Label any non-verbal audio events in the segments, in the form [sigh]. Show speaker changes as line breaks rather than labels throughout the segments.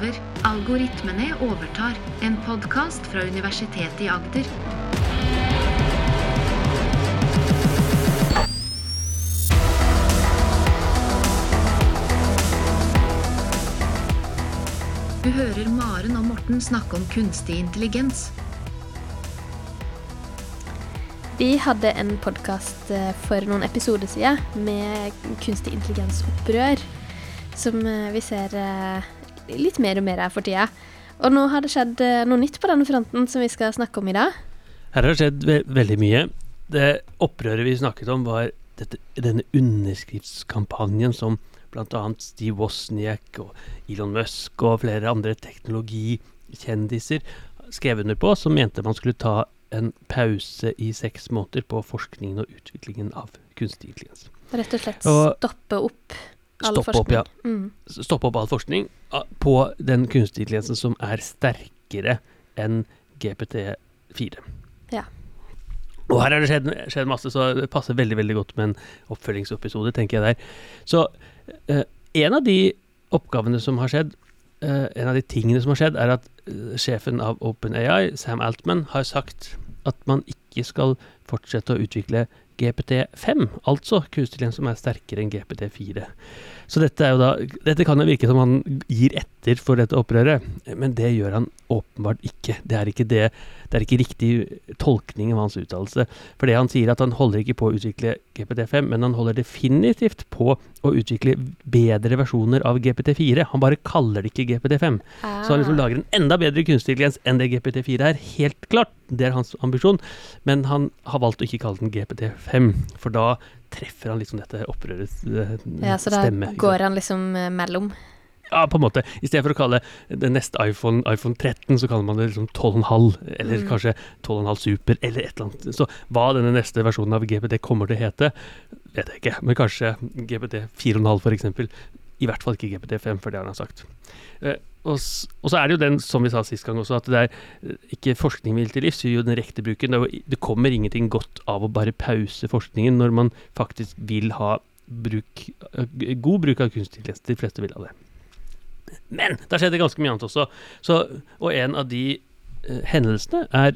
over. Algoritmene overtar. En podkast fra Universitetet i Agder. Du hører Maren og Morten snakke om kunstig intelligens.
Vi hadde en podkast for noen episoder siden med kunstig intelligens-opprør, som eh, vi ser eh, litt mer og mer her for tida. Og nå har det skjedd eh, noe nytt på denne fronten som vi skal snakke om i dag.
Her har det skjedd ve veldig mye. Det opprøret vi snakket om, var dette, denne underskriftskampanjen som bl.a. Steve Wozniak og Elon Musk og flere andre teknologikjendiser skrev under på, som mente man skulle ta en pause i seks måneder på forskningen og utviklingen av kunstig intelligens.
Rett og slett
Og-
stoppe opp all
Stoppe opp, ja.
Mm.
Stopp opp all forskning på den kunstig intelligensen som er sterkere enn GPT4.
Ja.
Og her har det skjedd, skjedd masse, så det passer veldig veldig godt med en oppfølgingsepisode, tenker jeg der. Så eh, en av de oppgavene som har skjedd, eh, en av de tingene som har skjedd, er at eh, sjefen av OpenAI, Sam Altman, har sagt at man ikke skal fortsette å utvikle GPT5, altså kunstig som er sterkere enn GPT4. Så dette, er jo da, dette kan jo virke som han gir etter for dette opprøret, men det gjør han åpenbart ikke. Det er ikke, det, det er ikke riktig tolkning av hans uttalelse. For det han sier, at han holder ikke på å utvikle GPT5, men han holder definitivt på å utvikle bedre versjoner av GPT4. Han bare kaller det ikke GPT5. Så han liksom
Ah.
lager en enda bedre kunstig enn det GPT4 er. Helt klart, det er hans ambisjon. Men han har valgt å ikke kalle den GPT5, for da treffer han liksom dette opprørets eh,
Ja, så da
stemme.
går han liksom eh, mellom.
Ja, på en måte. I stedet for å kalle det neste iPhone iPhone 13, så kaller man det liksom 12,5, eller
Mm.
kanskje 12,5 Super, eller et eller annet. Så hva denne neste versjonen av GPT kommer til å hete, vet jeg ikke. Men kanskje GPT 4,5 for eksempel. I hvert fall ikke GPT 5, for det har han sagt. Eh, og, så er det jo den, som vi sa sist gang også, at det er eh, ikke forskning vil til livs, jo den rekte bruken. Det, er kommer ingenting godt av å bare pause forskningen når man faktisk vil ha bruk, eh, god bruk av kunstig intelligens. De fleste vil ha det. Men da skjedde det ganske mye annet også. Så, og en av de eh, hendelsene er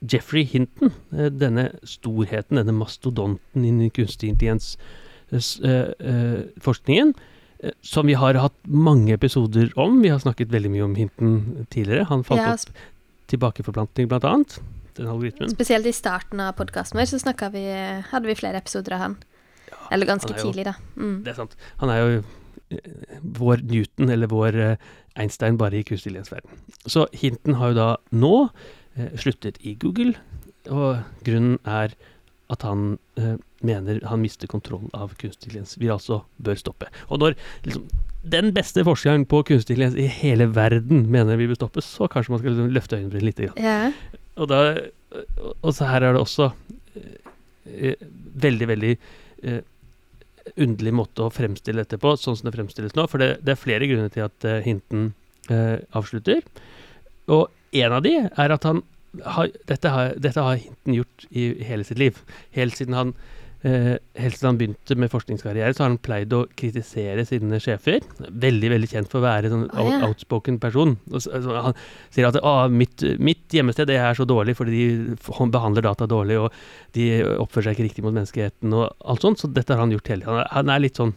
Jeffrey Hinton. eh, denne storheten, denne mastodonten innen kunstig intelligens-forskningen. eh, som vi har hatt mange episoder om. Vi har snakket veldig mye om Hinton tidligere. Han fant
Ja,
opp tilbakeforplantning, blant annet. Den algoritmen.
Spesielt i starten av podkasten vår så vi, hadde vi flere episoder av han. Eller ganske
han jo-
tidlig, da. Mm.
Det er sant. Han er jo eh, vår Newton, eller vår eh, Einstein, bare i kunstig. Så Hinton har jo da nå eh, sluttet i Google, og grunnen er at han eh, mener han mister kontroll av kunstig intelligens. Vi altså bør stoppe. Og når liksom, den beste forskeren på kunstig intelligens i hele verden mener vi bør stoppe, så kanskje man skal liksom, løfte øyenbrynene litt. Grann.
Ja.
Og, da, og så her er det også eh, eh, veldig, veldig eh, underlig måte å fremstille dette på, sånn som det fremstilles nå. For det, det er flere grunner til at eh, Hinton eh, avslutter. Og en av de er at han har, dette, har, dette har Hinton gjort i hele sitt liv. Helt siden han Eh, helt siden han begynte med forskningskarriere, så har han pleid å kritisere sine sjefer. Veldig veldig kjent for å være en sånn out- outspoken person. Og så, altså, han sier at ah, mitt, mitt hjemmested det er så dårlig fordi de behandler data dårlig, og de oppfører seg ikke riktig mot menneskeheten og alt sånt. Så dette har han gjort hele tiden. Han han er litt sånn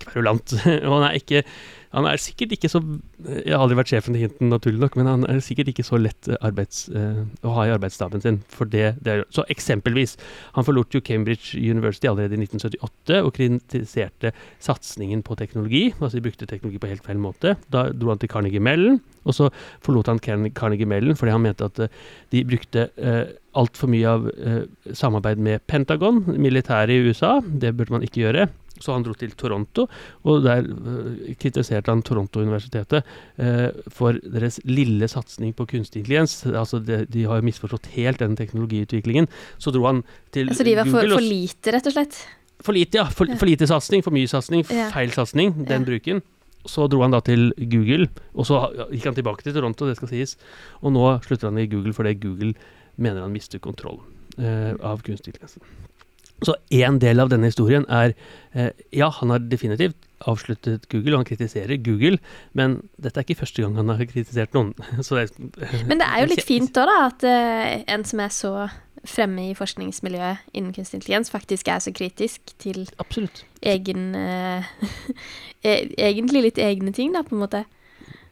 kverulant. [laughs] og han er ikke han er sikkert ikke så Jeg har aldri vært sjefen til Hinton, naturlig nok, men han er sikkert ikke så lett eh, arbeids, uh, å ha i arbeidsstaben sin. For det, det er, så eksempelvis, han forlot jo Cambridge University allerede i 1978 og kritiserte satsingen på teknologi. Altså de brukte teknologi på helt feil måte. Da dro han til Carnegie Mellon, og så forlot han Carnegie Mellon fordi han mente at uh, de brukte uh, altfor mye av uh, samarbeid med Pentagon, militæret i USA. Det burde man ikke gjøre. Så han dro til Toronto, og der øh, kritiserte han Toronto-universitetet øh, for deres lille satsing på kunstig intelligens. Altså det, de har jo misforstått helt den teknologiutviklingen. Så dro han til Google
Så de var for,
Google
for lite, rett og slett?
for lite, ja. For, for lite satsing, for mye satsing,
Ja.
feil satsing, den
Ja.
bruken. Så dro han da til Google, og så gikk han tilbake til Toronto, det skal sies. Og nå slutter han i Google fordi Google mener han mister kontroll eh, av kunstig intelligens. Så én del av denne historien er eh, Ja, han har definitivt avsluttet Google, og han kritiserer Google, men dette er ikke første gang han har kritisert noen. [laughs] Så det er,
Men det er jo [laughs] litt fint da, da at eh, en som er så fremme i forskningsmiljøet innen kunstig intelligens, faktisk er så kritisk til
Absolutt.
egen [laughs] e- Egentlig litt egne ting, da, på en måte.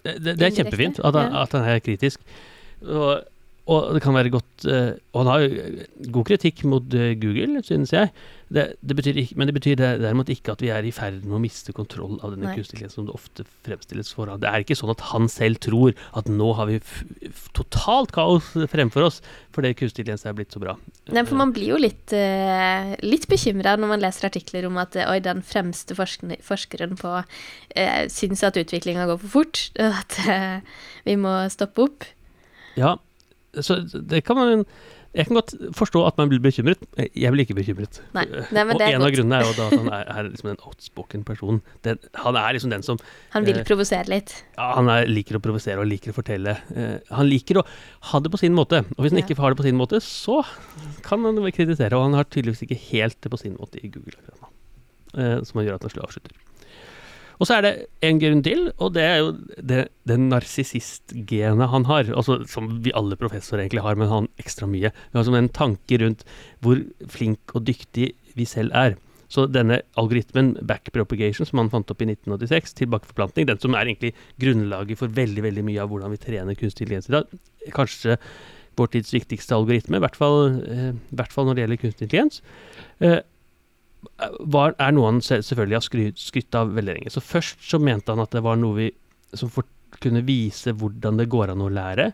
Det, det, det er kjempefint at han, at han er kritisk. Og, og det kan være godt uh, Og han har jo god kritikk mot uh, Google, synes jeg. Det, det betyr ikke, men det betyr derimot ikke at vi er i ferd med å miste kontroll av denne kunstig som det ofte fremstilles for. Det er ikke sånn at han selv tror at nå har vi totalt kaos fremfor oss fordi kunstig intelligens er blitt så bra.
Nei, for man blir jo litt, uh, litt bekymra når man leser artikler om at eh, oi, den fremste forskne- forskeren på uh, syns at utviklinga går for fort, og at uh, vi må stoppe opp.
Ja, så det kan man Jeg kan godt forstå at man blir bekymret. Jeg blir ikke bekymret.
Nei, nei, men
og
en
en av grunnene er jo da at han er, er liksom en outspoken person. Den, han er liksom den som
Han vil
eh,
provosere litt.
ja, Han er, liker å provosere og liker å fortelle. Eh, han liker å ha det på sin måte. Og hvis han
Ja.
ikke har det på sin måte, så kan han kritisere. Og han har tydeligvis ikke helt det på sin måte i Google akkurat. Eh, som gjør at han slår avslutter. Og så er det en grunn til, og det er jo det, det narsissistgenet han har. Altså, som vi alle professorer egentlig har, men han ekstra mye. Har som en tanke rundt hvor flink og dyktig vi selv er. Så denne algoritmen backpropagation som han fant opp i 1986, tilbakeforplantning, den som er egentlig grunnlaget for veldig veldig mye av hvordan vi trener kunstig intelligens i dag, kanskje vår tids viktigste algoritme, i hvert fall, eh, hvert fall når det gjelder kunstig intelligens, eh, var, er noe han selvfølgelig har skrytt, av veldig lenge. Så først så mente han at det var noe vi som for, kunne vise hvordan det går an å lære,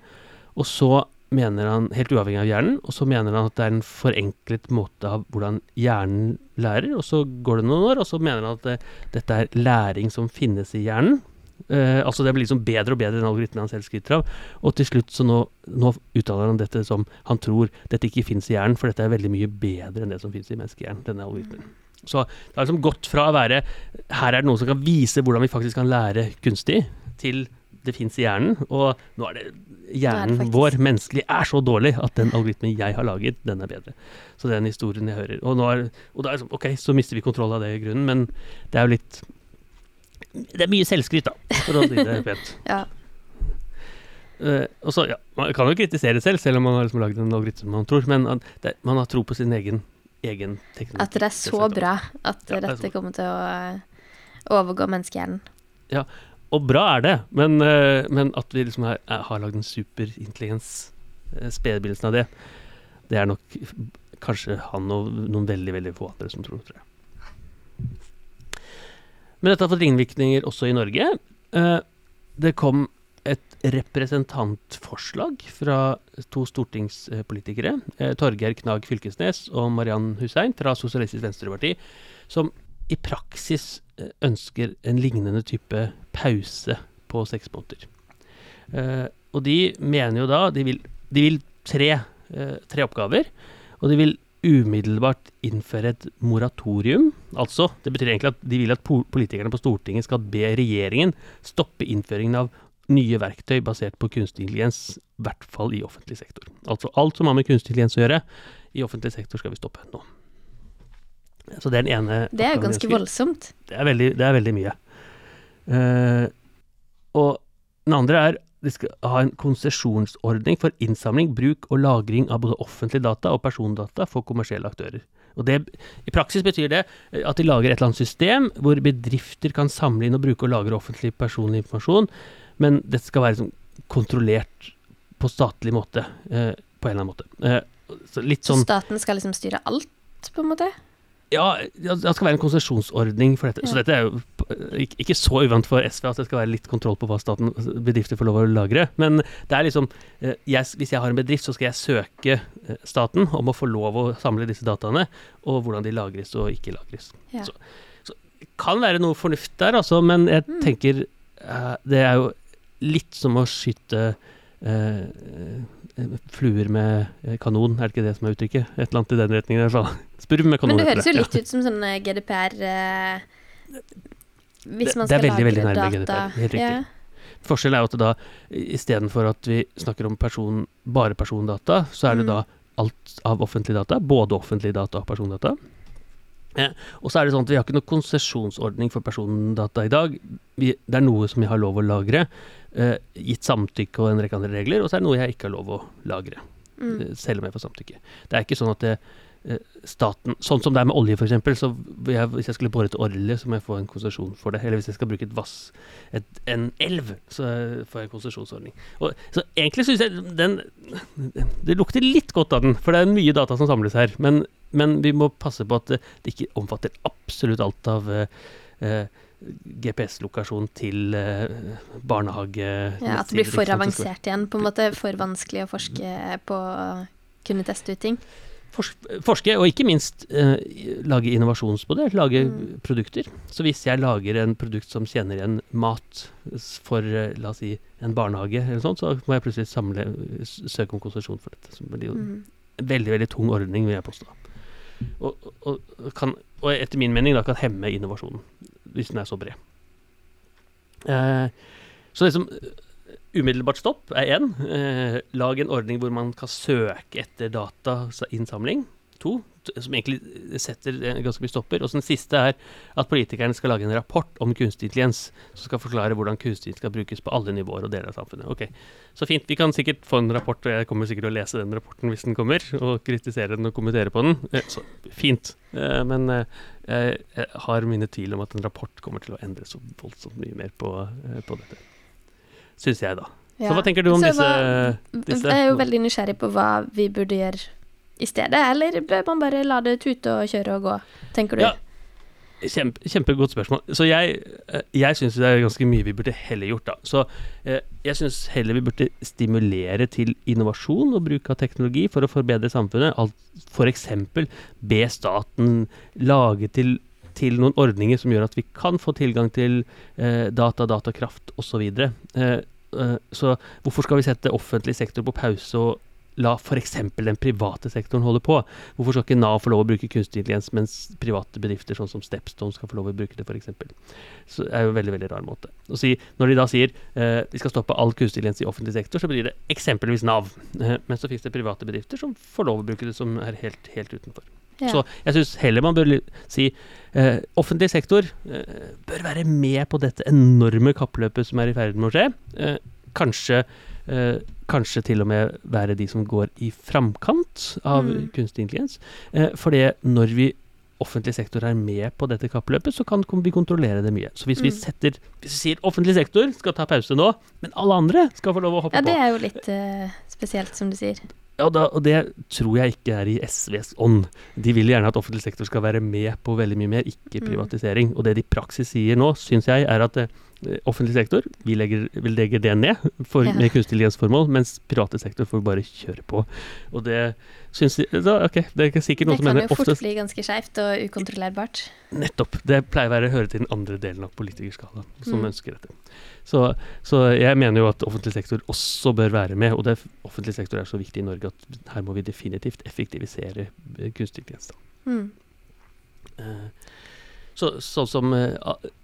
og så mener han, helt uavhengig av hjernen, og så mener han at det er en forenklet måte av hvordan hjernen lærer, og så går det noen år, og så mener han at det, dette er læring som finnes i hjernen. Eh, altså det blir liksom bedre og bedre den algoritmen han selv skryter av, og til slutt så nå, nå uttaler han dette som han tror dette ikke finnes i hjernen, for dette er veldig mye bedre enn det som finnes i menneskehjernen, denne algoritmen. Så det har liksom gått fra å være her er det noen som kan vise hvordan vi faktisk kan lære kunstig, til det fins i hjernen, og nå er det hjernen
faktisk-
vår, menneskelig, er så dårlig at den algoritmen jeg har laget, den er bedre. Så den historien jeg hører Og, nå er, og da er det sånn, ok, så mister vi kontroll av det i grunnen, men det er jo litt Det er mye selvskryt, da, for å si det pent. [laughs]
Ja.
Uh, og så, ja, Man kan jo kritisere selv, selv om man har liksom lagd en algoritme man tror, men at det, man har tro på sin egen, egen teknologi.
At det er så bra at
Ja,
dette kommer til å eh, overgå menneskehjernen.
Ja, Og bra er det, men, eh, men at vi liksom er, har lagd en superintelligens, uh, spedbegynnelsen av det, det er nok kanskje han og noen veldig, veldig få andre som tror, tror jeg. Men dette har fått ringvirkninger også i Norge. Eh, det kom et representantforslag fra to stortingspolitikere, eh, Torgeir Knag Fylkesnes og Mariann Hussein fra Sosialistisk Venstreparti, som i praksis eh, ønsker en lignende type pause på seks måneder. Og de mener jo da De vil, de vil tre, tre oppgaver. Og de vil umiddelbart innføre et moratorium. Altså, det betyr egentlig at de vil at politikerne på Stortinget skal be regjeringen stoppe innføringen av nye verktøy basert på kunstig intelligens, i hvert fall i offentlig sektor. Altså alt som har med kunstig intelligens å gjøre, i offentlig sektor skal vi stoppe nå. Så det er den ene
Det er jo ganske voldsomt.
Det er veldig, det er veldig mye. Uh, og den andre er de skal ha en konsesjonsordning for innsamling, bruk og lagring av både offentlige data og persondata for kommersielle aktører. Og det, I praksis betyr det eh, at de lager et eller annet system hvor bedrifter kan samle inn og bruke og lagre offentlig personlig informasjon, men det skal være liksom kontrollert på statlig måte, eh, på en eller annen måte. Eh, så litt
Så
sånn
staten skal liksom styre alt, på en måte?
ja, ja, det skal være en konsesjonsordning for dette. Så dette er jo ikke, ikke så uvant for SV at det skal være litt kontroll på hva staten, bedrifter får lov å lagre. Men det er liksom eh, jeg, Hvis jeg har en bedrift, så skal jeg søke eh, staten om å få lov å samle disse dataene, og hvordan de lagres og ikke lagres.
Ja.
Så, så det kan være noe fornuft der, altså, men jeg
Mm.
tenker eh, det er jo litt som å skyte eh, eh, fluer med eh, kanon, er det ikke det som er uttrykket? Et eller annet i den retningen. i hvert fall. [laughs] Spurv med kanon.
Men det høres jo
Ja.
litt ut som sånn eh, GDPR eh, Hvis
Det-
man
det er veldig, veldig nærme
data
GDPR, helt riktig.
Yeah.
Forskjellen er jo at det da istedenfor at vi snakker om person, bare persondata, så er det
Mm.
da alt av offentlige data, både offentlige data og persondata. Og så er det sånn at vi har ikke noen konsesjonsordning for persondata i dag. Vi, det er noe som jeg har lov å lagre, eh, gitt samtykke og en rekke andre regler, og så er det noe jeg ikke har lov å lagre.
Mm.
eh, Selv om jeg får samtykke. Det er ikke sånn at det, eh, staten Sånn som det er med olje, f.eks. Så jeg, hvis jeg skulle bore etter olje, så må jeg få en konsesjon for det. Eller hvis jeg skal bruke et vass, et, en elv, så eh, får jeg en konsesjonsordning. Så egentlig syns jeg den Det lukter litt godt av den, for det er mye data som samles her. Men, men vi må passe på at det, ikke omfatter absolutt alt av eh, eh, GPS-lokasjon til eh, barnehage...
Ja, at det blir for avansert igjen. På en måte for vanskelig å forske på kunne teste ut ting.
Forsk, forske, og ikke minst eh, lage innovasjonsmodell, lage
Mm.
produkter. Så hvis jeg lager en produkt som tjener igjen mat for, eh, la oss si, en barnehage, eller sånt, så må jeg plutselig samle, søke om konsesjon for dette. Så blir jo
Mm.
en veldig, veldig tung ordning, vil jeg påstå. Og, og, kan, og etter min mening da kan hemme innovasjonen, hvis den er så bred. Eh, så liksom umiddelbart stopp er én. Eh, lag en ordning hvor man kan søke etter datainnsamling. To. Som egentlig setter eh, ganske mye stopper. Og så den siste er at politikerne skal lage en rapport om kunstig intelligens som skal forklare hvordan kunstig skal brukes på alle nivåer og deler av samfunnet. Ok, Så fint. Vi kan sikkert få en rapport, og jeg kommer sikkert til å lese den rapporten hvis den kommer, og kritisere den og kommentere på den. Eh, Så fint. Eh, Men jeg har mine tvil om at en rapport kommer til å endre så voldsomt mye mer på, på dette. Syns jeg, da. Så hva tenker du om disse, disse
Jeg er jo veldig nysgjerrig på hva vi burde gjøre i stedet. Eller bør man bare la det tute og kjøre og gå, tenker du?
Ja. Kjempe, kjempegodt spørsmål. Så jeg, eh, jeg syns det er ganske mye vi burde heller gjort, da. Så eh, jeg syns heller vi burde stimulere til innovasjon og bruk av teknologi for å forbedre samfunnet. F.eks. for be staten lage til til noen ordninger som gjør at vi kan få tilgang til eh, data, datakraft osv. Eh, eh, så hvorfor skal vi sette offentlig sektor på pause og la f.eks. den private sektoren holde på? Hvorfor skal ikke Nav få lov å bruke kunstig intelligens, mens private bedrifter sånn som Stepstone skal få lov å bruke det, f.eks.? Så det er jo en veldig veldig rar måte. Å si, når de da sier eh, vi skal stoppe all kunstig intelligens i offentlig sektor, så blir det eksempelvis Nav. Eh, men så finnes det private bedrifter som får lov å bruke det, som er helt, helt utenfor.
Ja.
Så jeg syns heller man bør si eh, offentlig sektor eh, bør være med på dette enorme kappløpet som er i ferd med å skje. Eh, kanskje, eh, kanskje til og med være de som går i framkant av
Mm.
kunstig intelligens. Eh, for det når vi offentlig sektor er med på dette kappløpet, så kan vi kontrollere det mye. Så hvis vi
Mm.
setter Hvis vi sier offentlig sektor skal ta pause nå, men alle andre skal få lov å hoppe på
Ja, det er jo litt uh, spesielt, som du sier.
Ja, da, og det tror jeg ikke er i SVs ånd. De vil gjerne at offentlig sektor skal være med på veldig mye mer, ikke
Mm.
privatisering. Og det de i praksis sier nå, syns jeg, er at eh, offentlig sektor vi legger, vil legge det ned for,
Ja.
med kunstig intelligensformål, mens private sektor får bare kjøre på. Og det syns de da, Ok, det er sikkert noen
Det kan jo fort bli ganske skeivt og ukontrollerbart.
Nettopp. Det pleier å være høre til den andre delen av politikerskalaen som
Mm.
ønsker dette. Så, så jeg mener jo at offentlig sektor også bør være med, og det, offentlig sektor er så viktig i Norge at her må vi definitivt effektivisere eh, kunstig intelligens.
Mm.
Så, Så, sånn som, eh,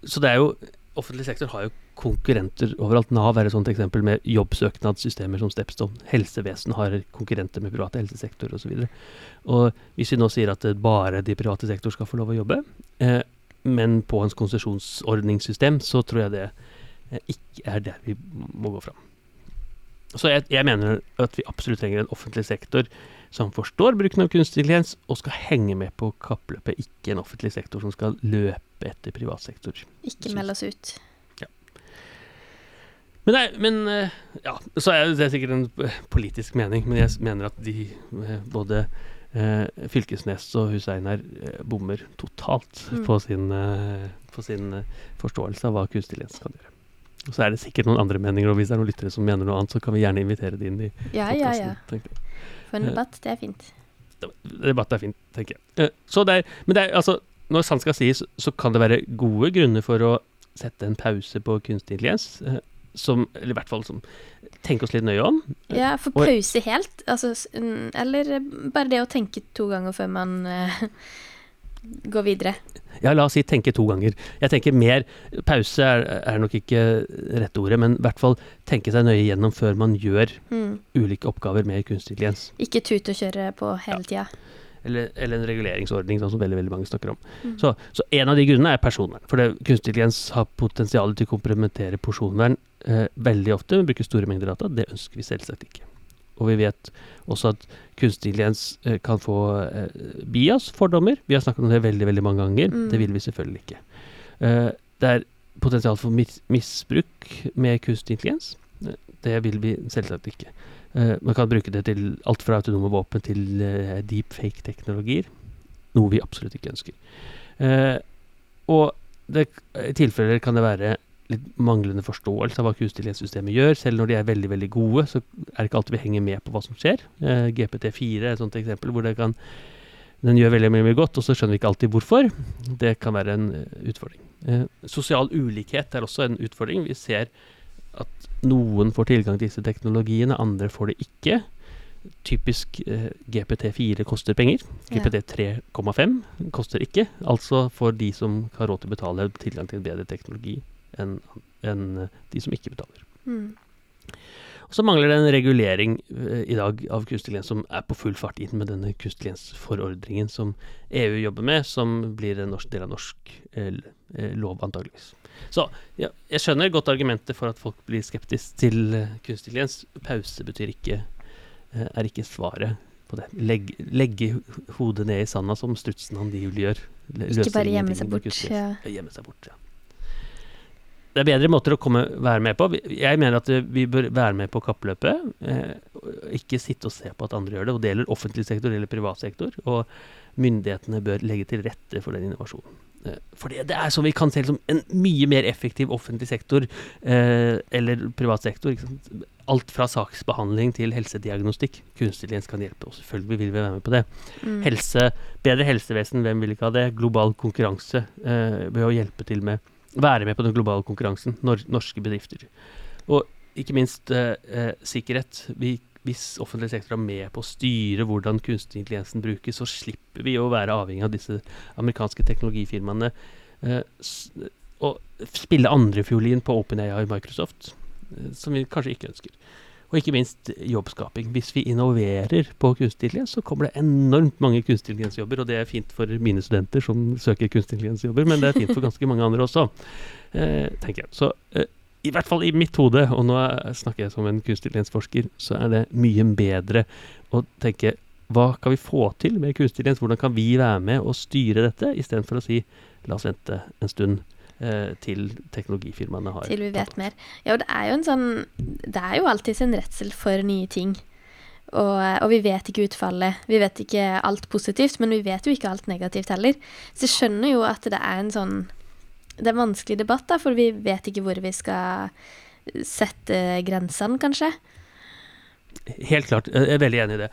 så det er jo Offentlig sektor har jo konkurrenter overalt. Nav er et sånt eksempel med jobbsøknadssystemer som Stepstone. Helsevesen har konkurrenter med private helsesektor osv. Hvis vi nå sier at bare de private sektor skal få lov å jobbe, eh, men på en konsesjonsordningssystem, så tror jeg det eh, ikke er der vi må gå fram. Så jeg, jeg mener at vi absolutt trenger en offentlig sektor som forstår bruken av kunstig intelligens og skal henge med på kappløpet, ikke en offentlig sektor som skal løpe etter privat sektor.
Ikke meld oss ut.
Men, nei, men eh, ja, så er det sikkert en eh, politisk mening, men jeg mener at de eh, både eh, Fylkesnes og Hussein her bommer totalt
Mm.
på sin, på sin forståelse av hva kunstig intelligens kan gjøre. Og så er det sikkert noen andre meninger, og hvis det er noen lyttere som mener noe annet, så kan vi gjerne invitere de inn i
Ja, ja, ja. For en
Eh,
debatt, det er fint.
Debatt er fint, tenker jeg. Eh, Så det er, men det er, altså, når sant skal sies, så kan det være gode grunner for å sette en pause på kunstig intelligens. eh, Som, eller i hvert fall som tenke oss litt nøye om.
Ja, for pause helt, altså, eller bare det å tenke to ganger før man går videre.
Ja, la oss si tenke to ganger. Jeg tenker mer Pause er, er nok ikke rette ordet, men i hvert fall tenke seg nøye gjennom før man gjør
Mm.
ulike oppgaver med kunstig intelligens.
Ikke tute og kjøre på hele tida.
eller, eller en reguleringsordning, sånn som veldig, veldig mange snakker om.
Mm.
Så, så en av de grunnene er personvern. For det, kunstig intelligens har potensial til å komplementere personvern eh, veldig ofte, men bruker store mengder data. Det ønsker vi selvsagt ikke. Og vi vet også at kunstig intelligens eh, kan få eh, bias, fordommer. Vi har snakket om det veldig veldig mange ganger.
Mm.
Det vil vi selvfølgelig ikke. Eh, det er potensial for mis misbruk med kunstig intelligens. Det vil vi selvsagt ikke. Eh, man kan bruke det til alt fra autonome våpen til deep deepfake-teknologier. Noe vi absolutt ikke ønsker. Eh, og det, i tilfeller kan det være litt manglende forståelse av hva kunstig intelligens-systemet gjør. Selv når de er veldig veldig gode, så er det ikke alltid vi henger med på hva som skjer. Eh, GPT4 er et sånt eksempel hvor det kan den gjør veldig mye, mye godt, og så skjønner vi ikke alltid hvorfor. Det kan være en eh, utfordring. Eh, sosial ulikhet er også en utfordring. Vi ser at noen får tilgang til disse teknologiene, andre får det ikke. Typisk eh, GPT4 koster penger. GPT3,5 koster ikke. Altså får de som har råd til å betale, tilgang til en bedre teknologi enn enn, eh, de som ikke betaler.
Mm.
Og så mangler det en regulering eh, i dag av kunstig lens som er på full fart inn med denne kunstig lens-forordningen som EU jobber med, som blir en norsk del av norsk eh, eh, lov, antageligvis. Så ja, jeg skjønner godt argumentet for at folk blir skeptiske til eh, kunstig lens. Pause betyr ikke eh, er ikke svaret på det. Legg, legge hodet ned i sanda, som strutsen angivelig gjør. Løser
Ikke bare gjemme seg bort. Ja,
Gjemme seg bort, ja. Det er bedre måter å komme, være med på. Jeg mener at eh, vi bør være med på kappløpet. Eh, ikke sitte og se på at andre gjør det. Og det gjelder offentlig sektor, det gjelder privat sektor. Og myndighetene bør legge til rette for den innovasjonen. Eh, for det, det er som vi kan se som en mye mer effektiv offentlig sektor eh, eller privat sektor. Alt fra saksbehandling til helsediagnostikk. Kunstig intelligens kan hjelpe, og selvfølgelig vil vi være med på det.
Mm.
Helse, bedre helsevesen, hvem vil ikke ha det? Global konkurranse eh, ved å hjelpe til med Være med på den globale konkurransen. Nor norske bedrifter. Og ikke minst eh, eh, sikkerhet. Vi, hvis offentlig sektor er med på å styre hvordan kunstig intelligensen brukes, så slipper vi å være avhengig av disse amerikanske teknologifirmaene. Eh, og spille andrefiolin på OpenAI og Microsoft, eh, som vi kanskje ikke ønsker. Og ikke minst jobbskaping. Hvis vi innoverer på kunstig intelligens, så kommer det enormt mange kunstig intelligensjobber, og det er fint for mine studenter som søker kunstig intelligensjobber, men det er fint for ganske mange andre også, eh, tenker jeg. Så eh, i hvert fall i mitt hode, og nå er- snakker jeg som en kunstig intelligensforsker, så er det mye bedre å tenke hva kan vi få til med kunstig intelligens? Hvordan kan vi være med og styre dette, istedenfor å si la oss vente en stund til teknologifirmaene har
Til vi vet mer. Ja, og det er jo en sånn Det er jo alltid en redsel for nye ting. Og, og vi vet ikke utfallet. Vi vet ikke alt positivt, men vi vet jo ikke alt negativt heller. Så jeg skjønner jo at det er en sånn Det er en vanskelig debatt, da, for vi vet ikke hvor vi skal sette grensene, kanskje.
Helt klart. Jeg er veldig enig i det.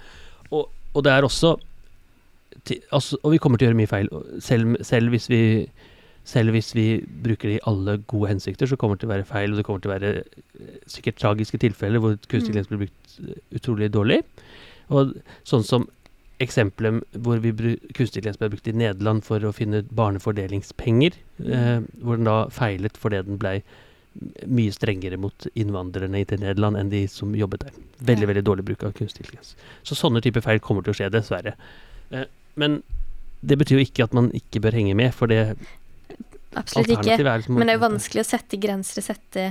Og, og det er også til, altså, Og vi kommer til å gjøre mye feil. Selv, selv, hvis vi, selv hvis vi bruker det i alle gode hensikter, så kommer det til å være feil. Og det kommer til å være eh, sikkert tragiske tilfeller hvor kunstig
Mm.
intelligens blir brukt eh, utrolig dårlig. Og sånn som eksempelet hvor vi kunstig intelligens ble brukt i Nederland for å finne barnefordelingspenger, eh, hvor den da feilet fordi den blei mye strengere mot innvandrerne til Nederland enn de som jobbet der. Veldig,
Ja.
veldig dårlig bruk av kunstig intelligens. Så sånne typer feil kommer til å skje, dessverre. Eh, men det betyr jo ikke at man ikke bør henge med, for det
Absolutt ikke.
liksom
Men det er jo vanskelig å sette grenser, sette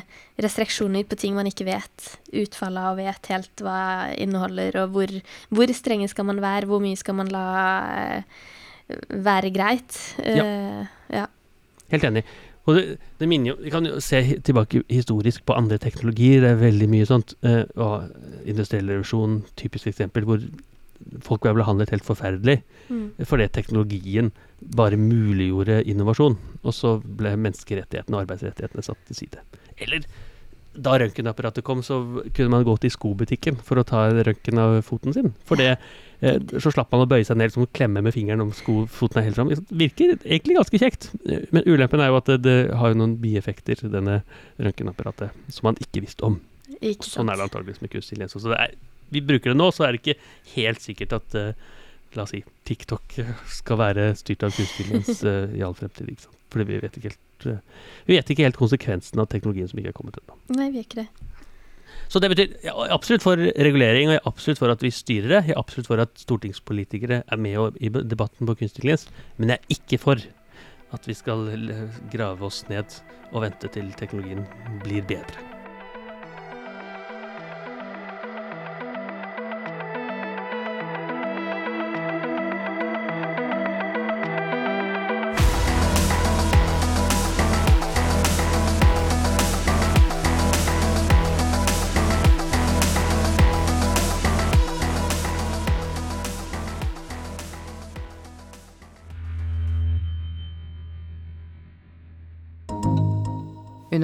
restriksjoner på ting man ikke vet utfallet av, vet helt hva inneholder, og hvor, hvor strenge skal man være, hvor mye skal man la eh, være greit. Uh, ja.
Helt enig. Og det, det minner jo Vi kan jo se tilbake historisk på andre teknologier. Det er veldig mye sånt. Uh, og industriell revolusjon, typisk eksempel, hvor folk ble behandlet helt forferdelig
Mm.
fordi teknologien bare muliggjorde innovasjon. Og så ble menneskerettighetene og arbeidsrettighetene satt til side. Eller da røntgenapparatet kom, så kunne man gå til skobutikken for å ta en røntgen av foten sin. For det, eh, så slapp man å bøye seg ned som og klemme med fingeren om skofoten er helt fram. Det virker egentlig ganske kjekt. Men ulempen er jo at det, det har noen bieffekter, denne røntgenapparatet, som man ikke visste om.
Ikke
Sånn er det antageligvis med kunstig lens også. Det er, vi bruker det nå, så er det ikke helt sikkert at uh, La oss si TikTok eh, skal være styrt av kunstig intelligens [laughs] eh, i all fremtid. Ikke sant? Fordi vi vet ikke helt uh, Vi vet ikke helt konsekvensen av teknologien som ikke er kommet ennå.
Nei, vi gjør ikke det.
Så det betyr jeg er absolutt for regulering, og jeg er absolutt for at vi styrer det. Jeg er absolutt for at stortingspolitikere er med i debatten på kunstig intelligens. Men jeg er ikke for at vi skal grave oss ned og vente til teknologien blir bedre.